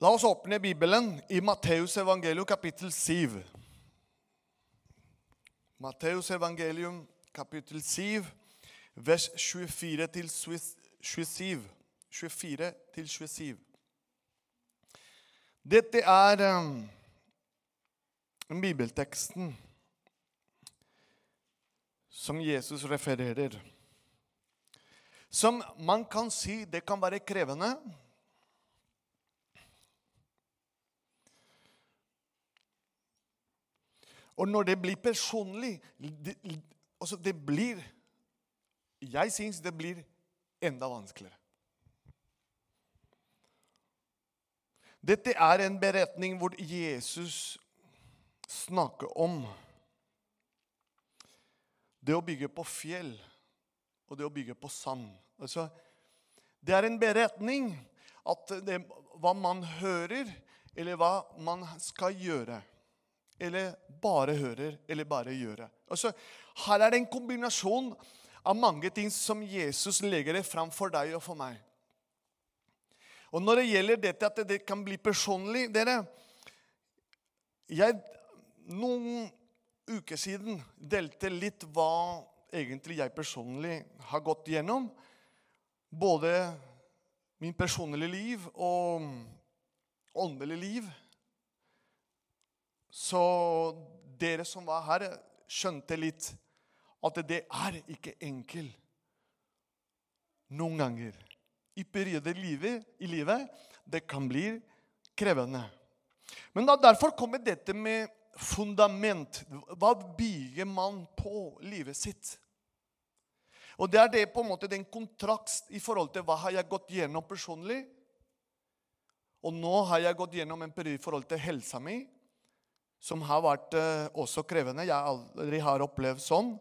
La oss åpne Bibelen i Matteus evangelium kapittel 7. Matteus evangelium kapittel 7, vers 24 til 27. 24 til 27. Dette er um, bibelteksten som Jesus refererer. Som man kan si det kan være krevende. Og når det blir personlig det, altså det blir Jeg syns det blir enda vanskeligere. Dette er en beretning hvor Jesus snakker om det å bygge på fjell og det å bygge på sand. Altså, det er en beretning at det, hva man hører, eller hva man skal gjøre. Eller bare hører, eller bare gjøre. Altså, her er det en kombinasjon av mange ting som Jesus legger det fram for deg og for meg. Og når det gjelder dette at det kan bli personlig dere, jeg, Noen uker siden delte litt hva egentlig jeg personlig har gått gjennom. Både min personlige liv og åndelig liv. Så dere som var her, skjønte litt at det er ikke enkelt noen ganger. I perioder i livet, i livet det kan bli krevende. Men da, derfor kommer dette med fundament. Hva bygger man på livet sitt? Og det er det på en måte den kontrakt i forhold til hva har jeg gått gjennom personlig. Og nå har jeg gått gjennom en periode i forhold til helsa mi, som har vært eh, også krevende. Jeg aldri har opplevd sånn.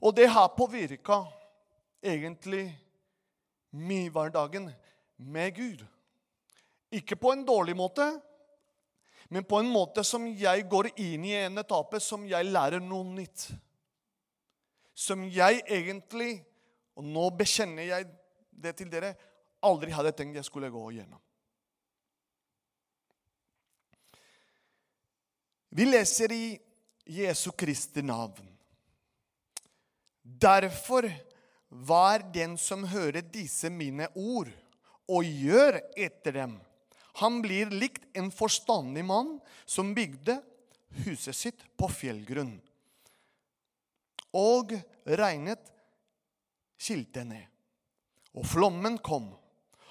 Og det har påvirka egentlig min hverdagen med Gud. Ikke på en dårlig måte, men på en måte som jeg går inn i en etappe som jeg lærer noe nytt. Som jeg egentlig, og nå bekjenner jeg det til dere, aldri hadde tenkt jeg skulle gå igjennom. Vi leser i Jesu Kristi navn. Derfor Vær den som hører disse mine ord, og gjør etter dem. Han blir likt en forstandig mann som bygde huset sitt på fjellgrunn. Og regnet skilte ned. Og flommen kom,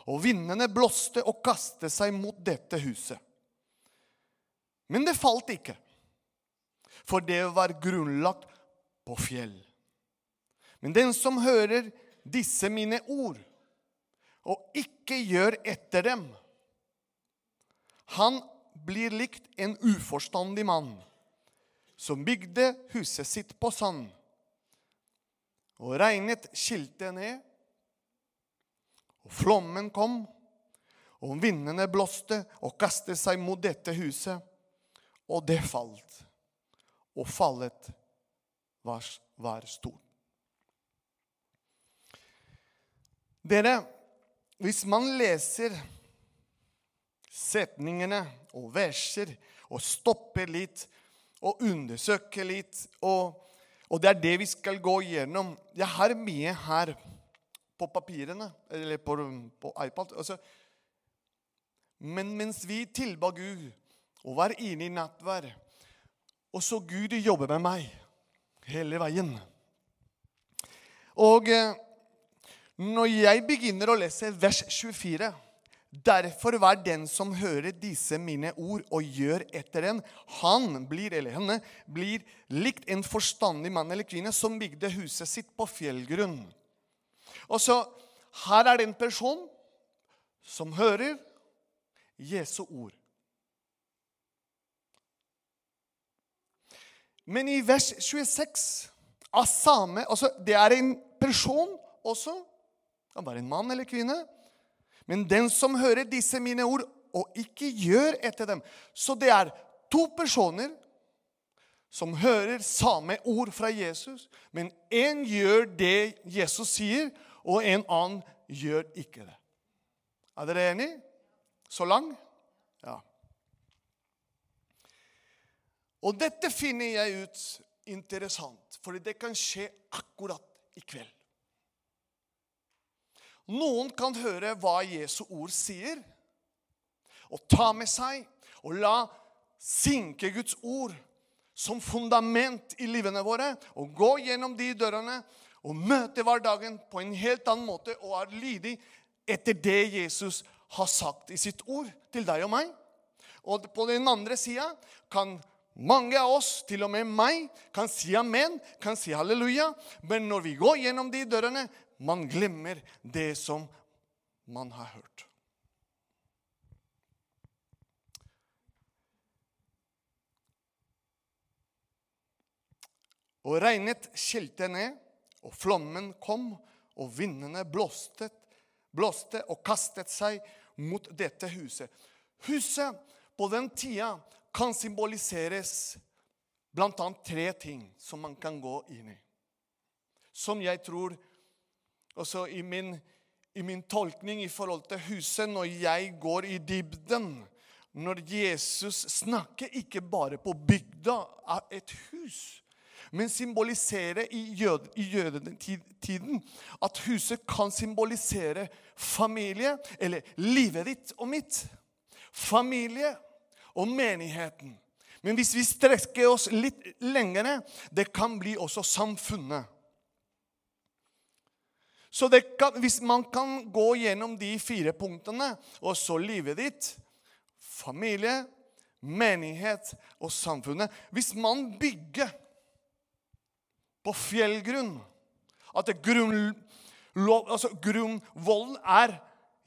og vindene blåste og kastet seg mot dette huset. Men det falt ikke, for det var grunnlagt på fjell. Men den som hører disse mine ord, og ikke gjør etter dem, han blir likt en uforstandig mann som bygde huset sitt på sand. Og regnet skilte ned, og flommen kom, og vindene blåste og kastet seg mot dette huset, og det falt. Og fallet var, var stort. Dere, hvis man leser setningene og verser og stopper litt og undersøker litt og, og det er det vi skal gå gjennom Jeg har mye her på papirene, eller på, på iPad. Altså, men mens vi tilba Gud og var inne i nattverd og så Gud jobber med meg hele veien Og eh, når jeg begynner å lese vers 24 Derfor var den som hører disse mine ord og gjør etter den, han blir, eller henne, blir likt en forstandig mann eller kvinne som bygde huset sitt på fjellgrunn. Og så, Her er det en person som hører Jesu ord. Men i vers 26 av same altså Det er en person også kan være en mann eller kvinne. Men den som hører disse mine ord og ikke gjør etter dem Så det er to personer som hører samme ord fra Jesus, men én gjør det Jesus sier, og en annen gjør ikke det. Er dere enige? Så lang? Ja. Og dette finner jeg ut interessant, fordi det kan skje akkurat i kveld. Noen kan høre hva Jesu ord sier, og ta med seg og la sinke Guds ord som fundament i livene våre, og gå gjennom de dørene og møte hverdagen på en helt annen måte og er lydig etter det Jesus har sagt i sitt ord til deg og meg. Og på den andre sida kan mange av oss, til og med meg, kan si amen, kan si halleluja. Men når vi går gjennom de dørene, man glemmer det som man har hørt. Og regnet skjelte ned, og flommen kom, og vindene blåste, blåste og kastet seg mot dette huset. Huset på den tida kan symboliseres bl.a. tre ting som man kan gå inn i. Som jeg tror også i min, i min tolkning i forhold til huset, når jeg går i dybden Når Jesus snakker ikke bare på bygda av et hus, men symboliserer i, jød, i jødetiden at huset kan symbolisere familie, eller livet ditt og mitt. Familie og menigheten. Men hvis vi strekker oss litt lengre, det kan bli også samfunnet. Så kan, hvis man kan gå gjennom de fire punktene, og så livet ditt, familie, menighet og samfunnet Hvis man bygger på fjellgrunn At grunn, altså grunnvollen er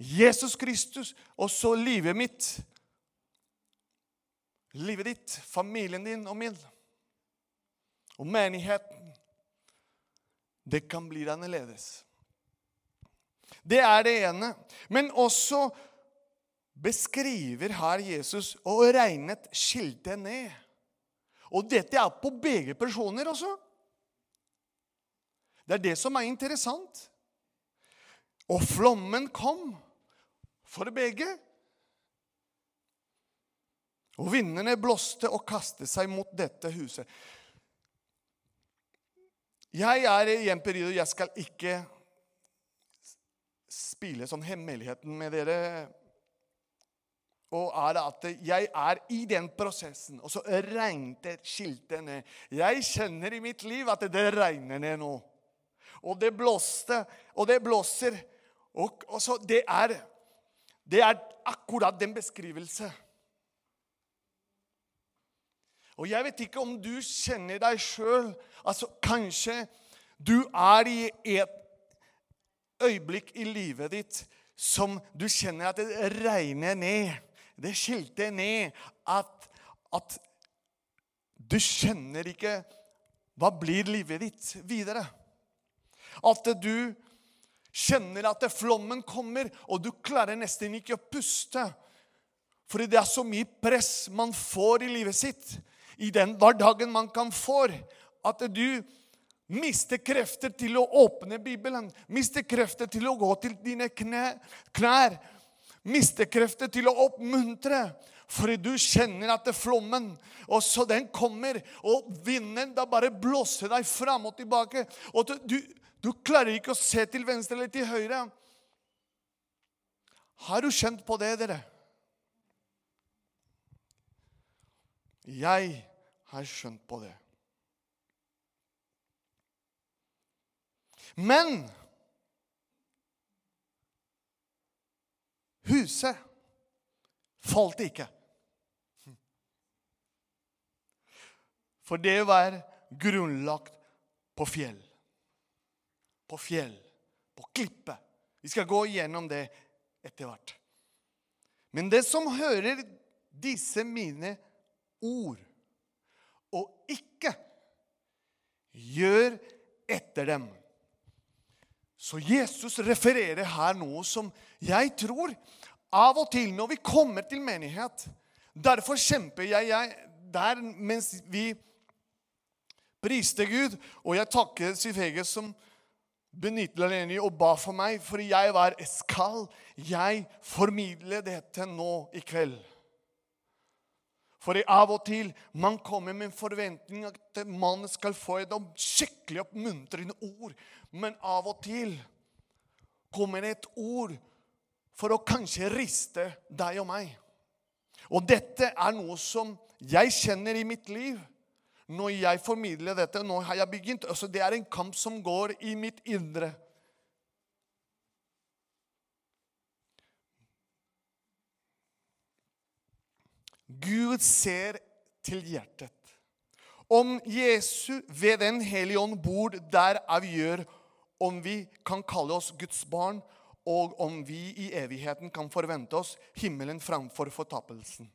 Jesus Kristus, og så livet mitt Livet ditt, familien din og min. Og menigheten. Det kan bli annerledes. Det er det ene. Men også beskriver her Jesus og regnet skiltet ned. Og dette er på begge personer også. Det er det som er interessant. Og flommen kom for begge. Og vindene blåste og kastet seg mot dette huset. Jeg er i en periode Jeg skal ikke spille sånn hemmeligheten med dere. Og er at jeg er i den prosessen. Og så regnet skiltet ned. Jeg kjenner i mitt liv at det regner ned nå. Og det blåste, og det blåser. Og, og så det er, det er akkurat den beskrivelse. Og jeg vet ikke om du kjenner deg sjøl altså, Kanskje du er i et øyeblikk i livet ditt som du kjenner at det regner ned. Det skilter ned. At, at du kjenner ikke Hva blir livet ditt videre? At du kjenner at flommen kommer, og du klarer nesten ikke å puste. Fordi det er så mye press man får i livet sitt i den hverdagen man kan få, at du mister krefter til å åpne Bibelen, mister krefter til å gå til dine knær, knær, mister krefter til å oppmuntre. Fordi du kjenner at det flommen, og så den kommer, og vinden da bare blåser deg fram og tilbake. Og du, du klarer ikke å se til venstre eller til høyre. Har du kjent på det, dere? Jeg har skjønt på det. Men huset falt ikke. For det var grunnlagt på fjell. På fjell, på klippe. Vi skal gå igjennom det etter hvert. Men det som hører disse mine ord og ikke gjør etter dem. Så Jesus refererer her noe som jeg tror av og til når vi kommer til menighet Derfor kjemper jeg, jeg der mens vi priste Gud. Og jeg takker Sifege som benyttet alene og ba for meg, for jeg var Skal jeg formidle dette nå i kveld? For av og til man kommer med en forventning at man skal få et skikkelig oppmuntrende ord. Men av og til kommer det et ord for å kanskje riste deg og meg. Og dette er noe som jeg kjenner i mitt liv. Når jeg formidler dette, nå har jeg begynt. Altså, det er en kamp som går i mitt indre. Gud ser til hjertet. Om Jesu ved Den hellige ånd bor der avgjør om vi kan kalle oss Guds barn, og om vi i evigheten kan forvente oss himmelen framfor fortapelsen.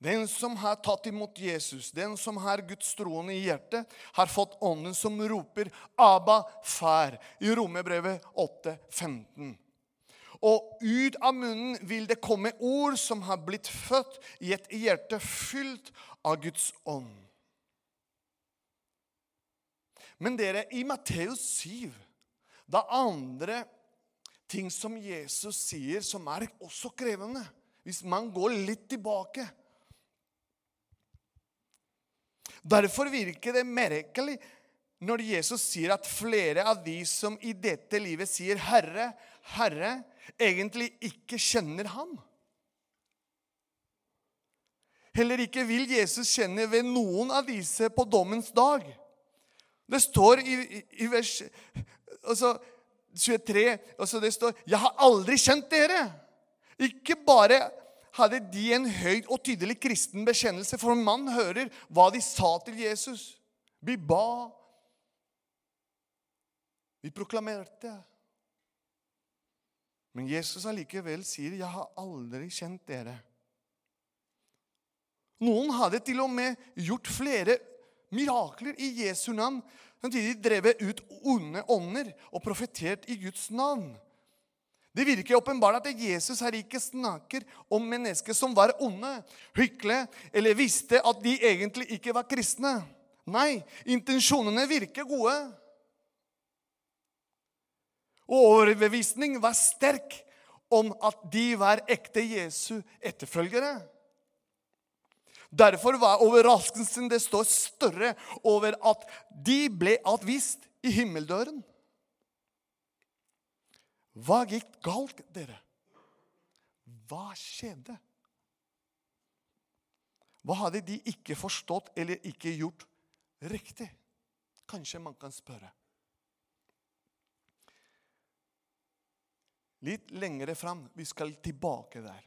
Den som har tatt imot Jesus, den som har Guds troende i hjertet, har fått ånden som roper 'Abba, far' i Romerbrevet 8, 15. Og ut av munnen vil det komme ord som har blitt født i et hjerte fylt av Guds ånd. Men dere, i Matteus 7, det er andre ting som Jesus sier, som er også krevende. Hvis man går litt tilbake. Derfor virker det merkelig når Jesus sier at flere av de som i dette livet sier 'Herre, Herre', egentlig ikke kjenner ham. Heller ikke vil Jesus kjenne ved noen av disse på dommens dag. Det står i, i, vers altså, 23 altså Det står 'Jeg har aldri kjent dere'. Ikke bare hadde de en høy og tydelig kristen bekjennelse, for man hører hva de sa til Jesus. Vi ba. Vi proklamerte. Men Jesus allikevel sier, 'Jeg har aldri kjent dere'. Noen hadde til og med gjort flere mirakler i Jesu navn. Samtidig drevet ut onde ånder og profetert i Guds navn. Det virker åpenbart at Jesus her ikke snakker om mennesker som var onde, hykle, eller visste at de egentlig ikke var kristne. Nei, intensjonene virker gode. Og overbevisning var sterk om at de var ekte Jesu etterfølgere. Derfor var overraskelsen det står større over at de ble avvist i himmeldøren. Hva gikk galt, dere? Hva skjedde? Hva hadde de ikke forstått eller ikke gjort riktig? Kanskje man kan spørre. Litt lengre fram. Vi skal tilbake der.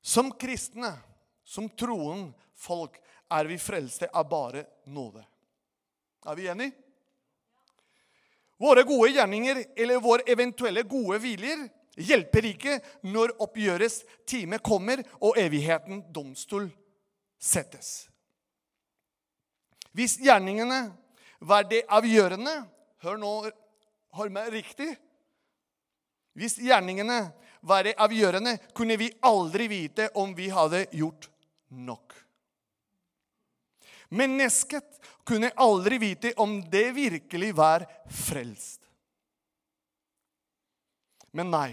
Som kristne, som troen folk, er vi frelste av bare nåde. Er vi enige? Våre gode gjerninger eller våre eventuelle gode hviler hjelper ikke når oppgjørets time kommer og evigheten domstol settes. Hvis gjerningene var det avgjørende Hør nå har meg riktig. Hvis gjerningene var avgjørende, kunne vi aldri vite om vi hadde gjort nok. Mennesket kunne aldri vite om det virkelig var frelst. Men nei.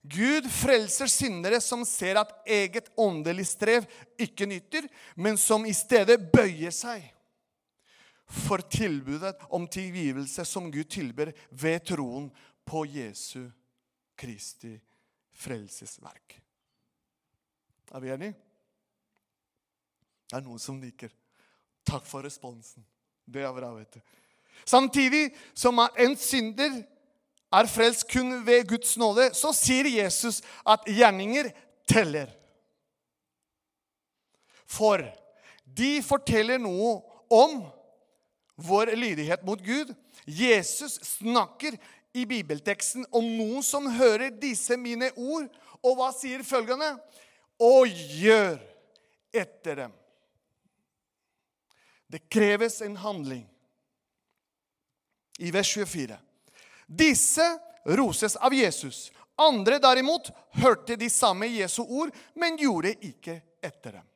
Gud frelser syndere som ser at eget åndelig strev ikke nytter, men som i stedet bøyer seg for tilbudet om tilgivelse som Gud tilber ved troen på Jesu Kristi frelsesverk. Er vi enige? Det er noen som liker. Takk for responsen. Det er bra, vet du. Samtidig som en synder er frelst kun ved Guds nåde, så sier Jesus at gjerninger teller. For de forteller noe om vår lydighet mot Gud. Jesus snakker i bibelteksten om noen som hører disse mine ord, og hva sier følgende? Og gjør etter dem. Det kreves en handling. I vers 24. Disse roses av Jesus. Andre derimot hørte de samme Jesu ord, men gjorde ikke etter dem.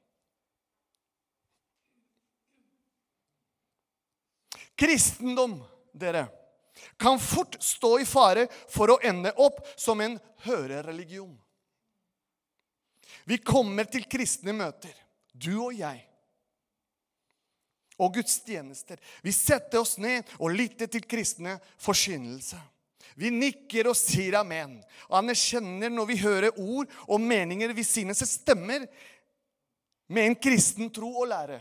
Kristendom, dere, kan fort stå i fare for å ende opp som en hørereligion. Vi kommer til kristne møter, du og jeg, og gudstjenester. Vi setter oss ned og lytter til kristne forkynnelse. Vi nikker og sier amen. Anerkjenner når vi hører ord og meninger vi synes stemmer med en kristen tro og lære.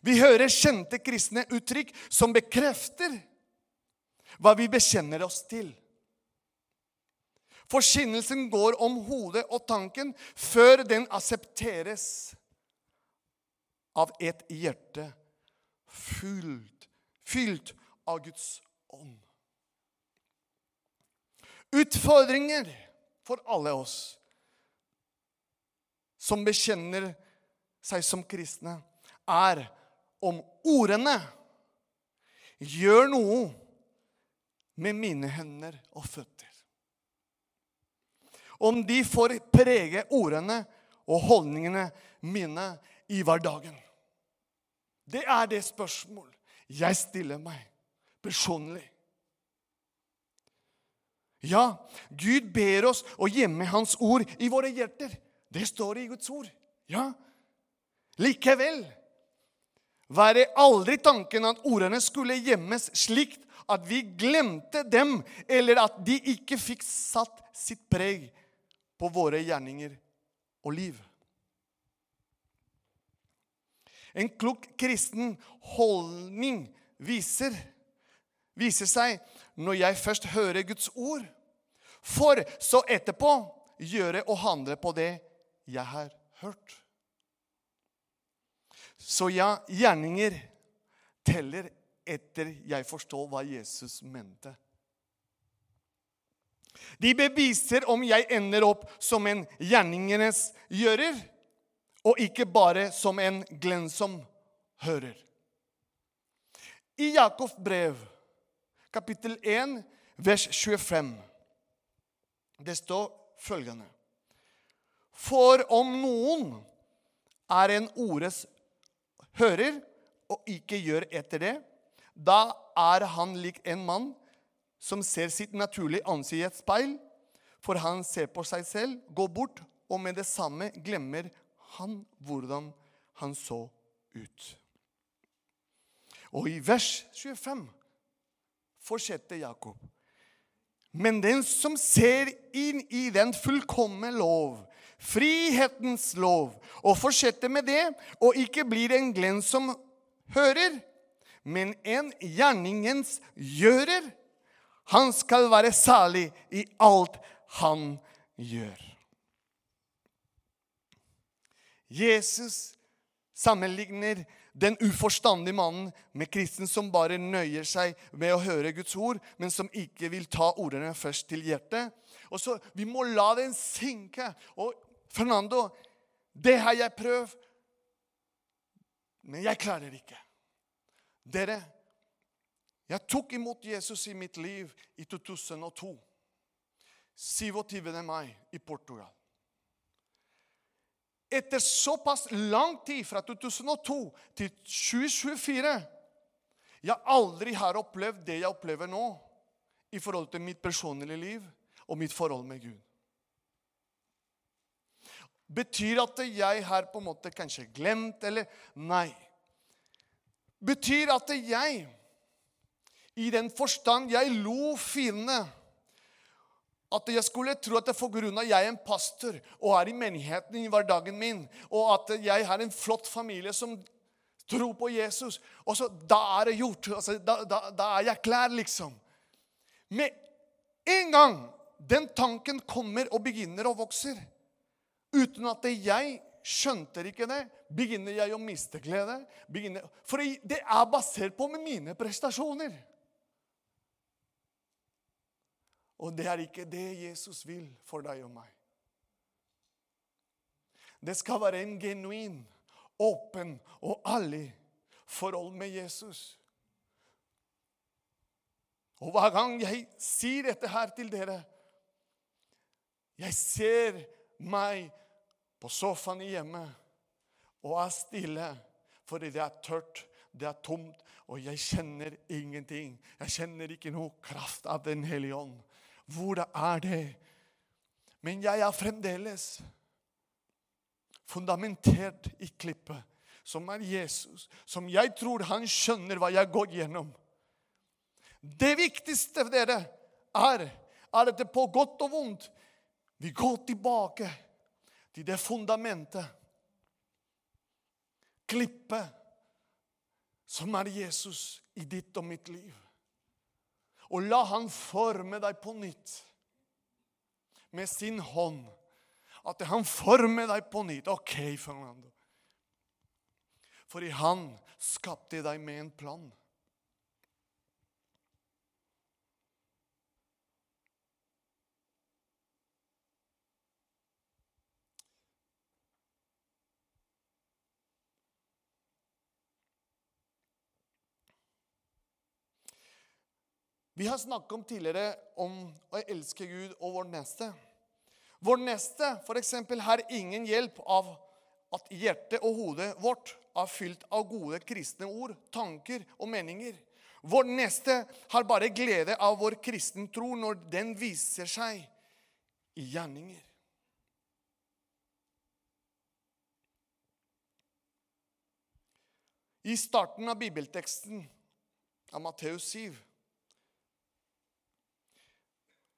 Vi hører kjente kristne uttrykk som bekrefter hva vi bekjenner oss til. Forkynnelsen går om hodet og tanken før den aksepteres av et hjerte fylt, fylt av Guds ånd. Utfordringer for alle oss som bekjenner seg som kristne, er om ordene gjør noe med mine hender og føtter. Om de får prege ordene og holdningene mine i hverdagen. Det er det spørsmål jeg stiller meg personlig. Ja, Gud ber oss å gjemme Hans ord i våre hjerter. Det står i Guds ord. Ja. Likevel var det aldri tanken at ordene skulle gjemmes slikt at vi glemte dem, eller at de ikke fikk satt sitt preg på våre gjerninger og liv. En klok kristen holdning viser, viser seg når jeg først hører Guds ord, for så etterpå gjøre og handle på det jeg har hørt. Så ja, gjerninger teller etter jeg forstår hva Jesus mente. De beviser om jeg ender opp som en gjerningenes gjører, og ikke bare som en glensom hører. I Jakobs brev, kapittel 1, vers 25, det står følgende For om noen er en ordes hører og ikke gjør etter det, da er han lik en mann som ser sitt naturlige ansikt i et speil, for han ser på seg selv, går bort, og med det samme glemmer han hvordan han så ut. Og i vers 25 fortsetter Jakob. Men den som ser inn i den fullkomne lov, frihetens lov, og fortsetter med det, og ikke blir en glenn som hører, men en gjerningens gjører, han skal være salig i alt han gjør. Jesus sammenligner den uforstandige mannen med kristen som bare nøyer seg med å høre Guds ord, men som ikke vil ta ordene først til hjertet. Og så, Vi må la den synke. Og Fernando, det har jeg prøvd, men jeg klarer ikke. Dere, jeg tok imot Jesus i mitt liv i 2002. 27. mai i Portugal. Etter såpass lang tid, fra 2002 til 2024 Jeg aldri har opplevd det jeg opplever nå i forhold til mitt personlige liv og mitt forhold med Gud. Betyr at jeg har på en måte kanskje glemt, eller Nei. Betyr at jeg i den forstand jeg lo fiendene. At jeg skulle tro at for grunn av jeg er en pastor og er i menigheten i hverdagen min, og at jeg har en flott familie som tror på Jesus og så, Da er det gjort. Altså, da, da, da, er jeg klar, liksom. Med en gang den tanken kommer og begynner å vokse, uten at jeg skjønte ikke det, begynner jeg å miste glede. Begynner, for det er basert på mine prestasjoner. Og det er ikke det Jesus vil for deg og meg. Det skal være en genuin, åpen og ærlig forhold med Jesus. Og hver gang jeg sier dette her til dere Jeg ser meg på sofaen hjemme og er stille fordi det er tørt. det er tomt, og jeg kjenner ingenting. Jeg kjenner ikke noe kraft av Den hellige ånd. Hvor er det? Men jeg er fremdeles fundamentert i klippet, som er Jesus, som jeg tror han skjønner hva jeg går gjennom. Det viktigste for dere er, er at det på godt og vondt vi går tilbake til det fundamentet, klippet, som er Jesus i ditt og mitt liv. Og la han forme deg på nytt med sin hånd. At han former deg på nytt. OK, Fernando. Fordi han skapte deg med en plan. Vi har snakket om tidligere om å elske Gud og vår neste. Vår neste f.eks. har ingen hjelp av at hjertet og hodet vårt er fylt av gode kristne ord, tanker og meninger. Vår neste har bare glede av vår kristen tro når den viser seg i gjerninger. I starten av bibelteksten av Matteus 7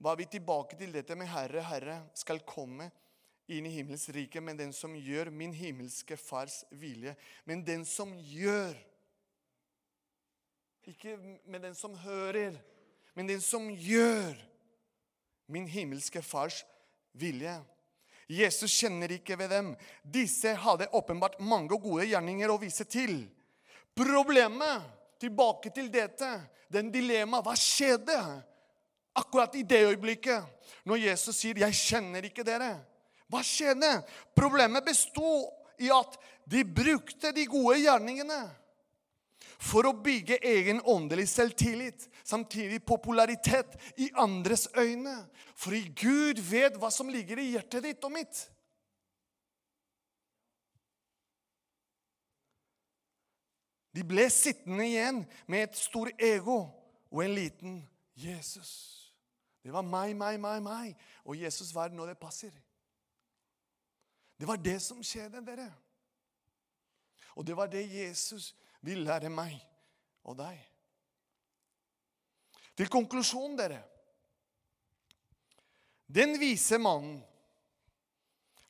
var vi tilbake til dette med Herre, Herre skal komme inn i himmels rike, men den som gjør min himmelske Fars vilje. Men den som gjør Ikke med den som hører, men den som gjør min himmelske Fars vilje. Jesus kjenner ikke ved dem. Disse hadde åpenbart mange gode gjerninger å vise til. Problemet, tilbake til dette, den dilemma, hva skjedde? Akkurat i det øyeblikket, når Jesus sier 'Jeg kjenner ikke dere', hva skjedde? Problemet besto i at de brukte de gode gjerningene for å bygge egen åndelig selvtillit, samtidig popularitet i andres øyne. Fordi Gud vet hva som ligger i hjertet ditt og mitt. De ble sittende igjen med et stort ego og en liten Jesus. Det var meg, meg, meg, meg. Og Jesus var når det passer. Det var det som skjedde, dere. Og det var det Jesus vil lære meg og deg. Til konklusjonen, dere. Den vise mannen,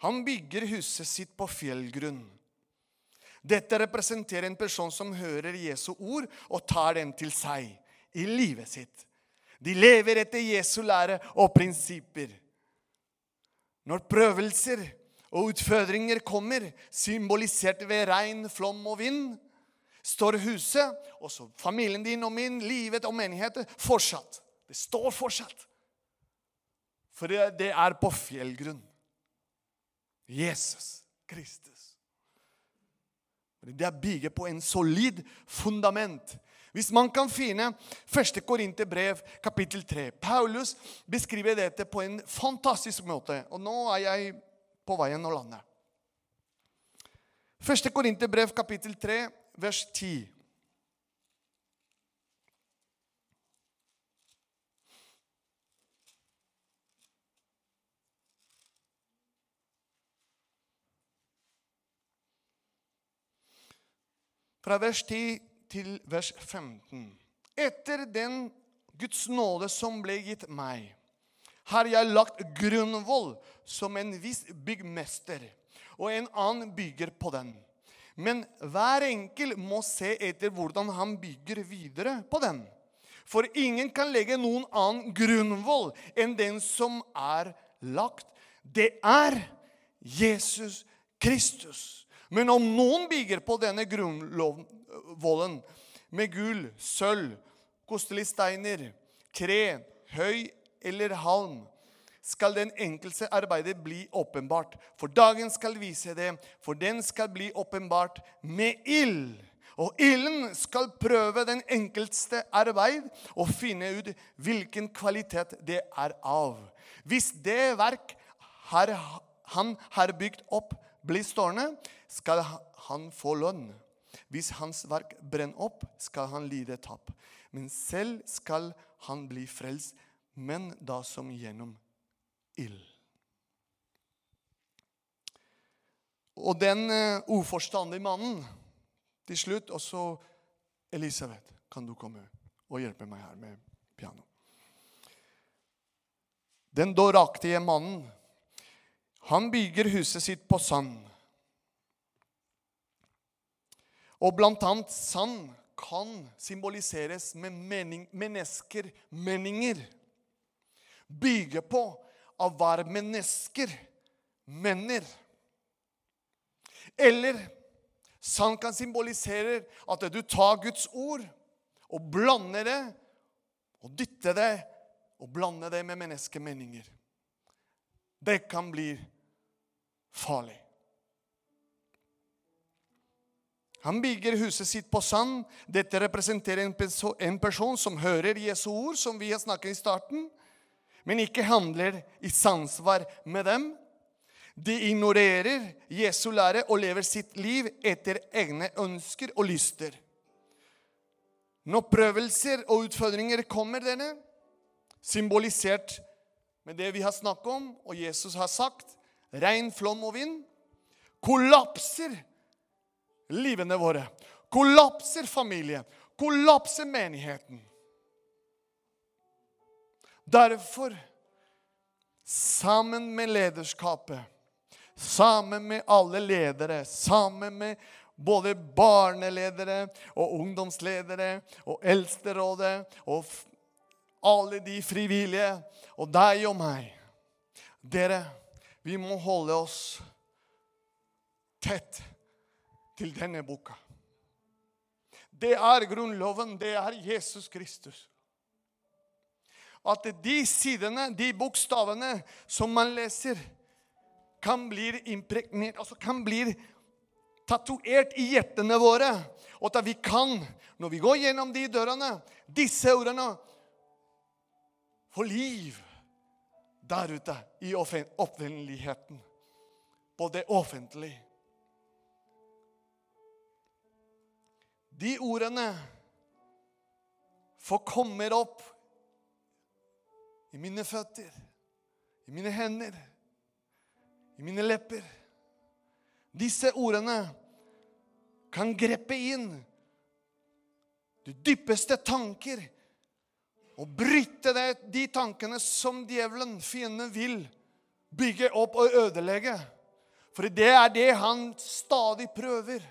han bygger huset sitt på fjellgrunn. Dette representerer en person som hører Jesu ord og tar dem til seg i livet sitt. De lever etter Jesu lære og prinsipper. Når prøvelser og utfordringer kommer, symbolisert ved regn, flom og vind, står huset, også familien din og min, livet og menigheten, fortsatt. Det står fortsatt. For det er på fjellgrunn. Jesus Kristus. Det er bygget på en solid fundament hvis man kan finne 1. Korinterbrev, kapittel 3 Paulus beskriver dette på en fantastisk måte. Og nå er jeg på veien å lande. 1. Korinterbrev, kapittel 3, vers 10. Fra vers 10 til vers 15. Etter den Guds nåde som ble gitt meg, har jeg lagt grunnvoll som en viss byggmester, og en annen bygger på den. Men hver enkel må se etter hvordan han bygger videre på den. For ingen kan legge noen annen grunnvoll enn den som er lagt. Det er Jesus Kristus. Men om noen bygger på denne grunnvollen med gull, sølv, kostelige steiner, tre, høy eller halm, skal den enkelte arbeidet bli åpenbart. For dagen skal vise det, for den skal bli åpenbart med ild. Og ilden skal prøve den enkeltste arbeid og finne ut hvilken kvalitet det er av. Hvis det verk han har bygd opp, blir stående, skal han få lønn. Hvis hans verk brenner opp, skal han lide tap. Men selv skal han bli frelst, men da som gjennom ild. Og den uh, uforstandige mannen til slutt Og så Elisabeth, kan du komme og hjelpe meg her med piano? Den dåraktige mannen, han bygger huset sitt på sand. Og blant annet sand kan symboliseres med mening, mennesker, meninger. Bygge på av hva mennesker mener. Eller sand kan symbolisere at du tar Guds ord og blander det og dytter det og blander det med menneskemeninger. Det kan bli farlig. Han bygger huset sitt på sand. Dette representerer en person, som hører Jesu ord, som vi har snakket i starten, men ikke handler i samsvar med dem. De ignorerer Jesu lære og lever sitt liv etter egne ønsker og lyster. Når prøvelser og utfordringer kommer, denne, symbolisert med det vi har snakket om, og Jesus har sagt, regn, flom og vind, kollapser livene våre. Kollapser familien. Kollapser menigheten. Derfor, sammen med lederskapet, sammen med alle ledere, sammen med både barneledere og ungdomsledere og Eldsterådet og alle de frivillige og deg og meg Dere, vi må holde oss tett til denne boka. Det er Grunnloven, det er Jesus Kristus. At de sidene, de bokstavene som man leser, kan bli impregnert, altså kan bli tatovert i hjertene våre. Og at vi kan, når vi går gjennom de dørene, disse ordene, få liv der ute i offentligheten. På det offentlige. De ordene får komme opp i mine føtter, i mine hender, i mine lepper. Disse ordene kan greppe inn de dypeste tanker og bryte det, de tankene som djevelen, fienden, vil bygge opp og ødelegge. For det er det han stadig prøver.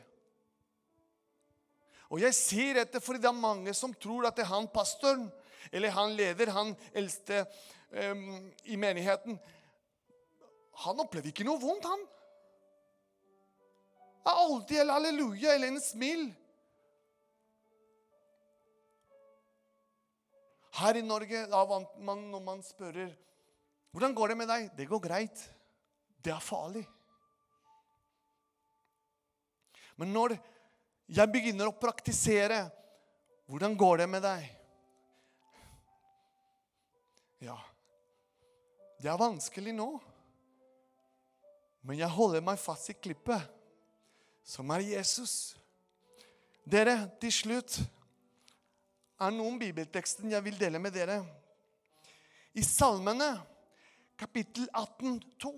Og jeg sier dette fordi det er mange som tror at det er han pastoren eller han leder, han eldste um, i menigheten Han opplevde ikke noe vondt, han. Det er alltid en halleluja eller en smil. Her i Norge, da man, når man spør hvordan går det med deg, det går greit. Det er farlig. Men når jeg begynner å praktisere. Hvordan går det med deg? Ja, det er vanskelig nå. Men jeg holder meg fast i klippet, som er Jesus. Dere, til slutt er noen bibelteksten jeg vil dele med dere. I Salmene, kapittel 18, 2.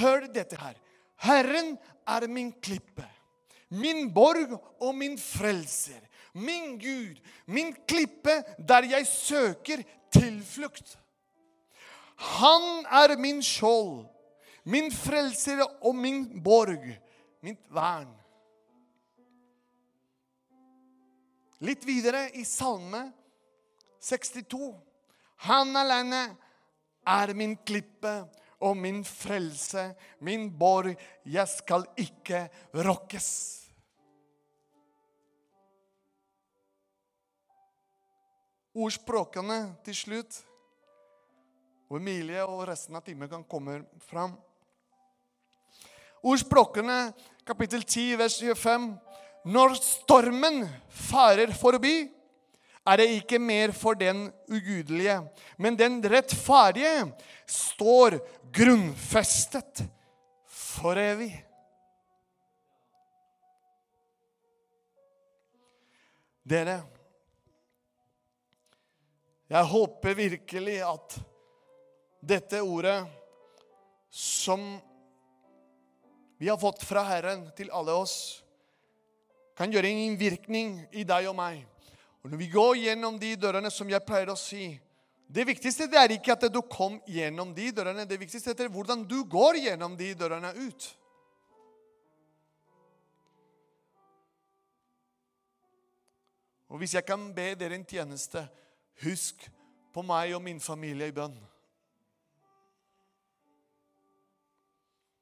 Hør dette her. Herren er min klippe min borg og min frelser. Min Gud, min klippe der jeg søker tilflukt. Han er min skjold, min frelser og min borg, mitt vern. Litt videre i Salme 62. Han alene er min klippe og min frelse, min borg. Jeg skal ikke rokkes. Ordspråkene til slutt. Og Emilie og resten av timen kan komme fram. Ordspråkene, kapittel 10, vers 25. Når stormen farer forbi, er det ikke mer for den ugudelige, men den rettferdige står grunnfestet for evig. Dere, jeg håper virkelig at dette ordet som vi har fått fra Herren til alle oss, kan gjøre en innvirkning i deg og meg. Og når vi går gjennom de dørene, som jeg pleier å si Det viktigste det er ikke at du kom gjennom de dørene. Det viktigste er hvordan du går gjennom de dørene ut. Og hvis jeg kan be dere en tjeneste, husk på meg og min familie i bønn.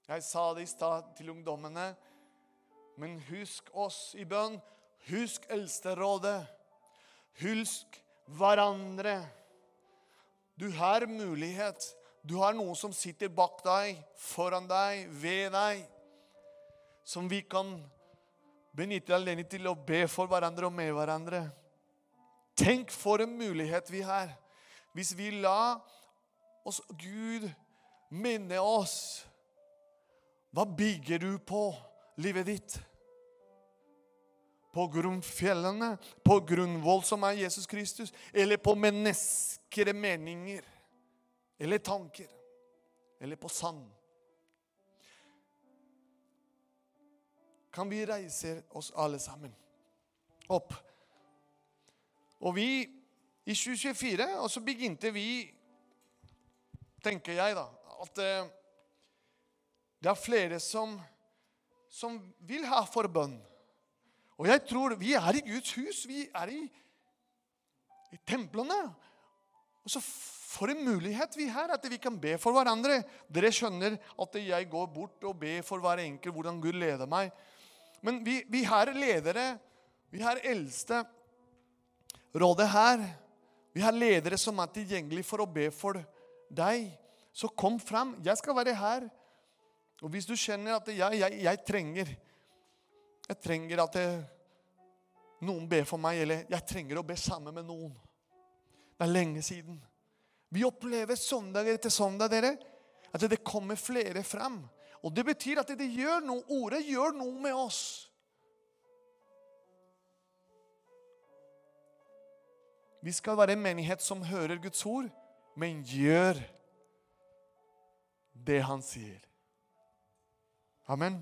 Jeg sa det i stad til ungdommene, men husk oss i bønn. Husk Eldsterådet. Husk hverandre. Du har mulighet. Du har noen som sitter bak deg, foran deg, ved deg, som vi kan benytte alene til å be for hverandre og med hverandre. Tenk for en mulighet vi har hvis vi la oss Gud minne oss. Hva bygger du på livet ditt? På grunnfjellene, på grunnvoll som er Jesus Kristus, eller på menneskere meninger eller tanker, eller på sand? kan vi reise oss alle sammen opp. Og vi i 2024, og så begynte vi, tenker jeg, da, at eh, det er flere som, som vil ha forbønn. Og jeg tror vi er i Guds hus. Vi er i, i templene. Og så for en mulighet vi har, at vi kan be for hverandre. Dere skjønner at jeg går bort og ber for hver enkelt hvordan Gud leder meg. Men vi, vi har ledere, vi har eldste rådet her. Vi har ledere som er tilgjengelige for å be for deg. Så kom fram. Jeg skal være her. Og hvis du kjenner at jeg, jeg, jeg trenger Jeg trenger at det, noen ber for meg, eller jeg trenger å be sammen med noen. Det er lenge siden. Vi opplever søndag etter søndag dere, at det kommer flere fram. Og det betyr at det gjør noe, ordet gjør noe med oss. Vi skal være en menighet som hører Guds ord, men gjør det han sier. Amen.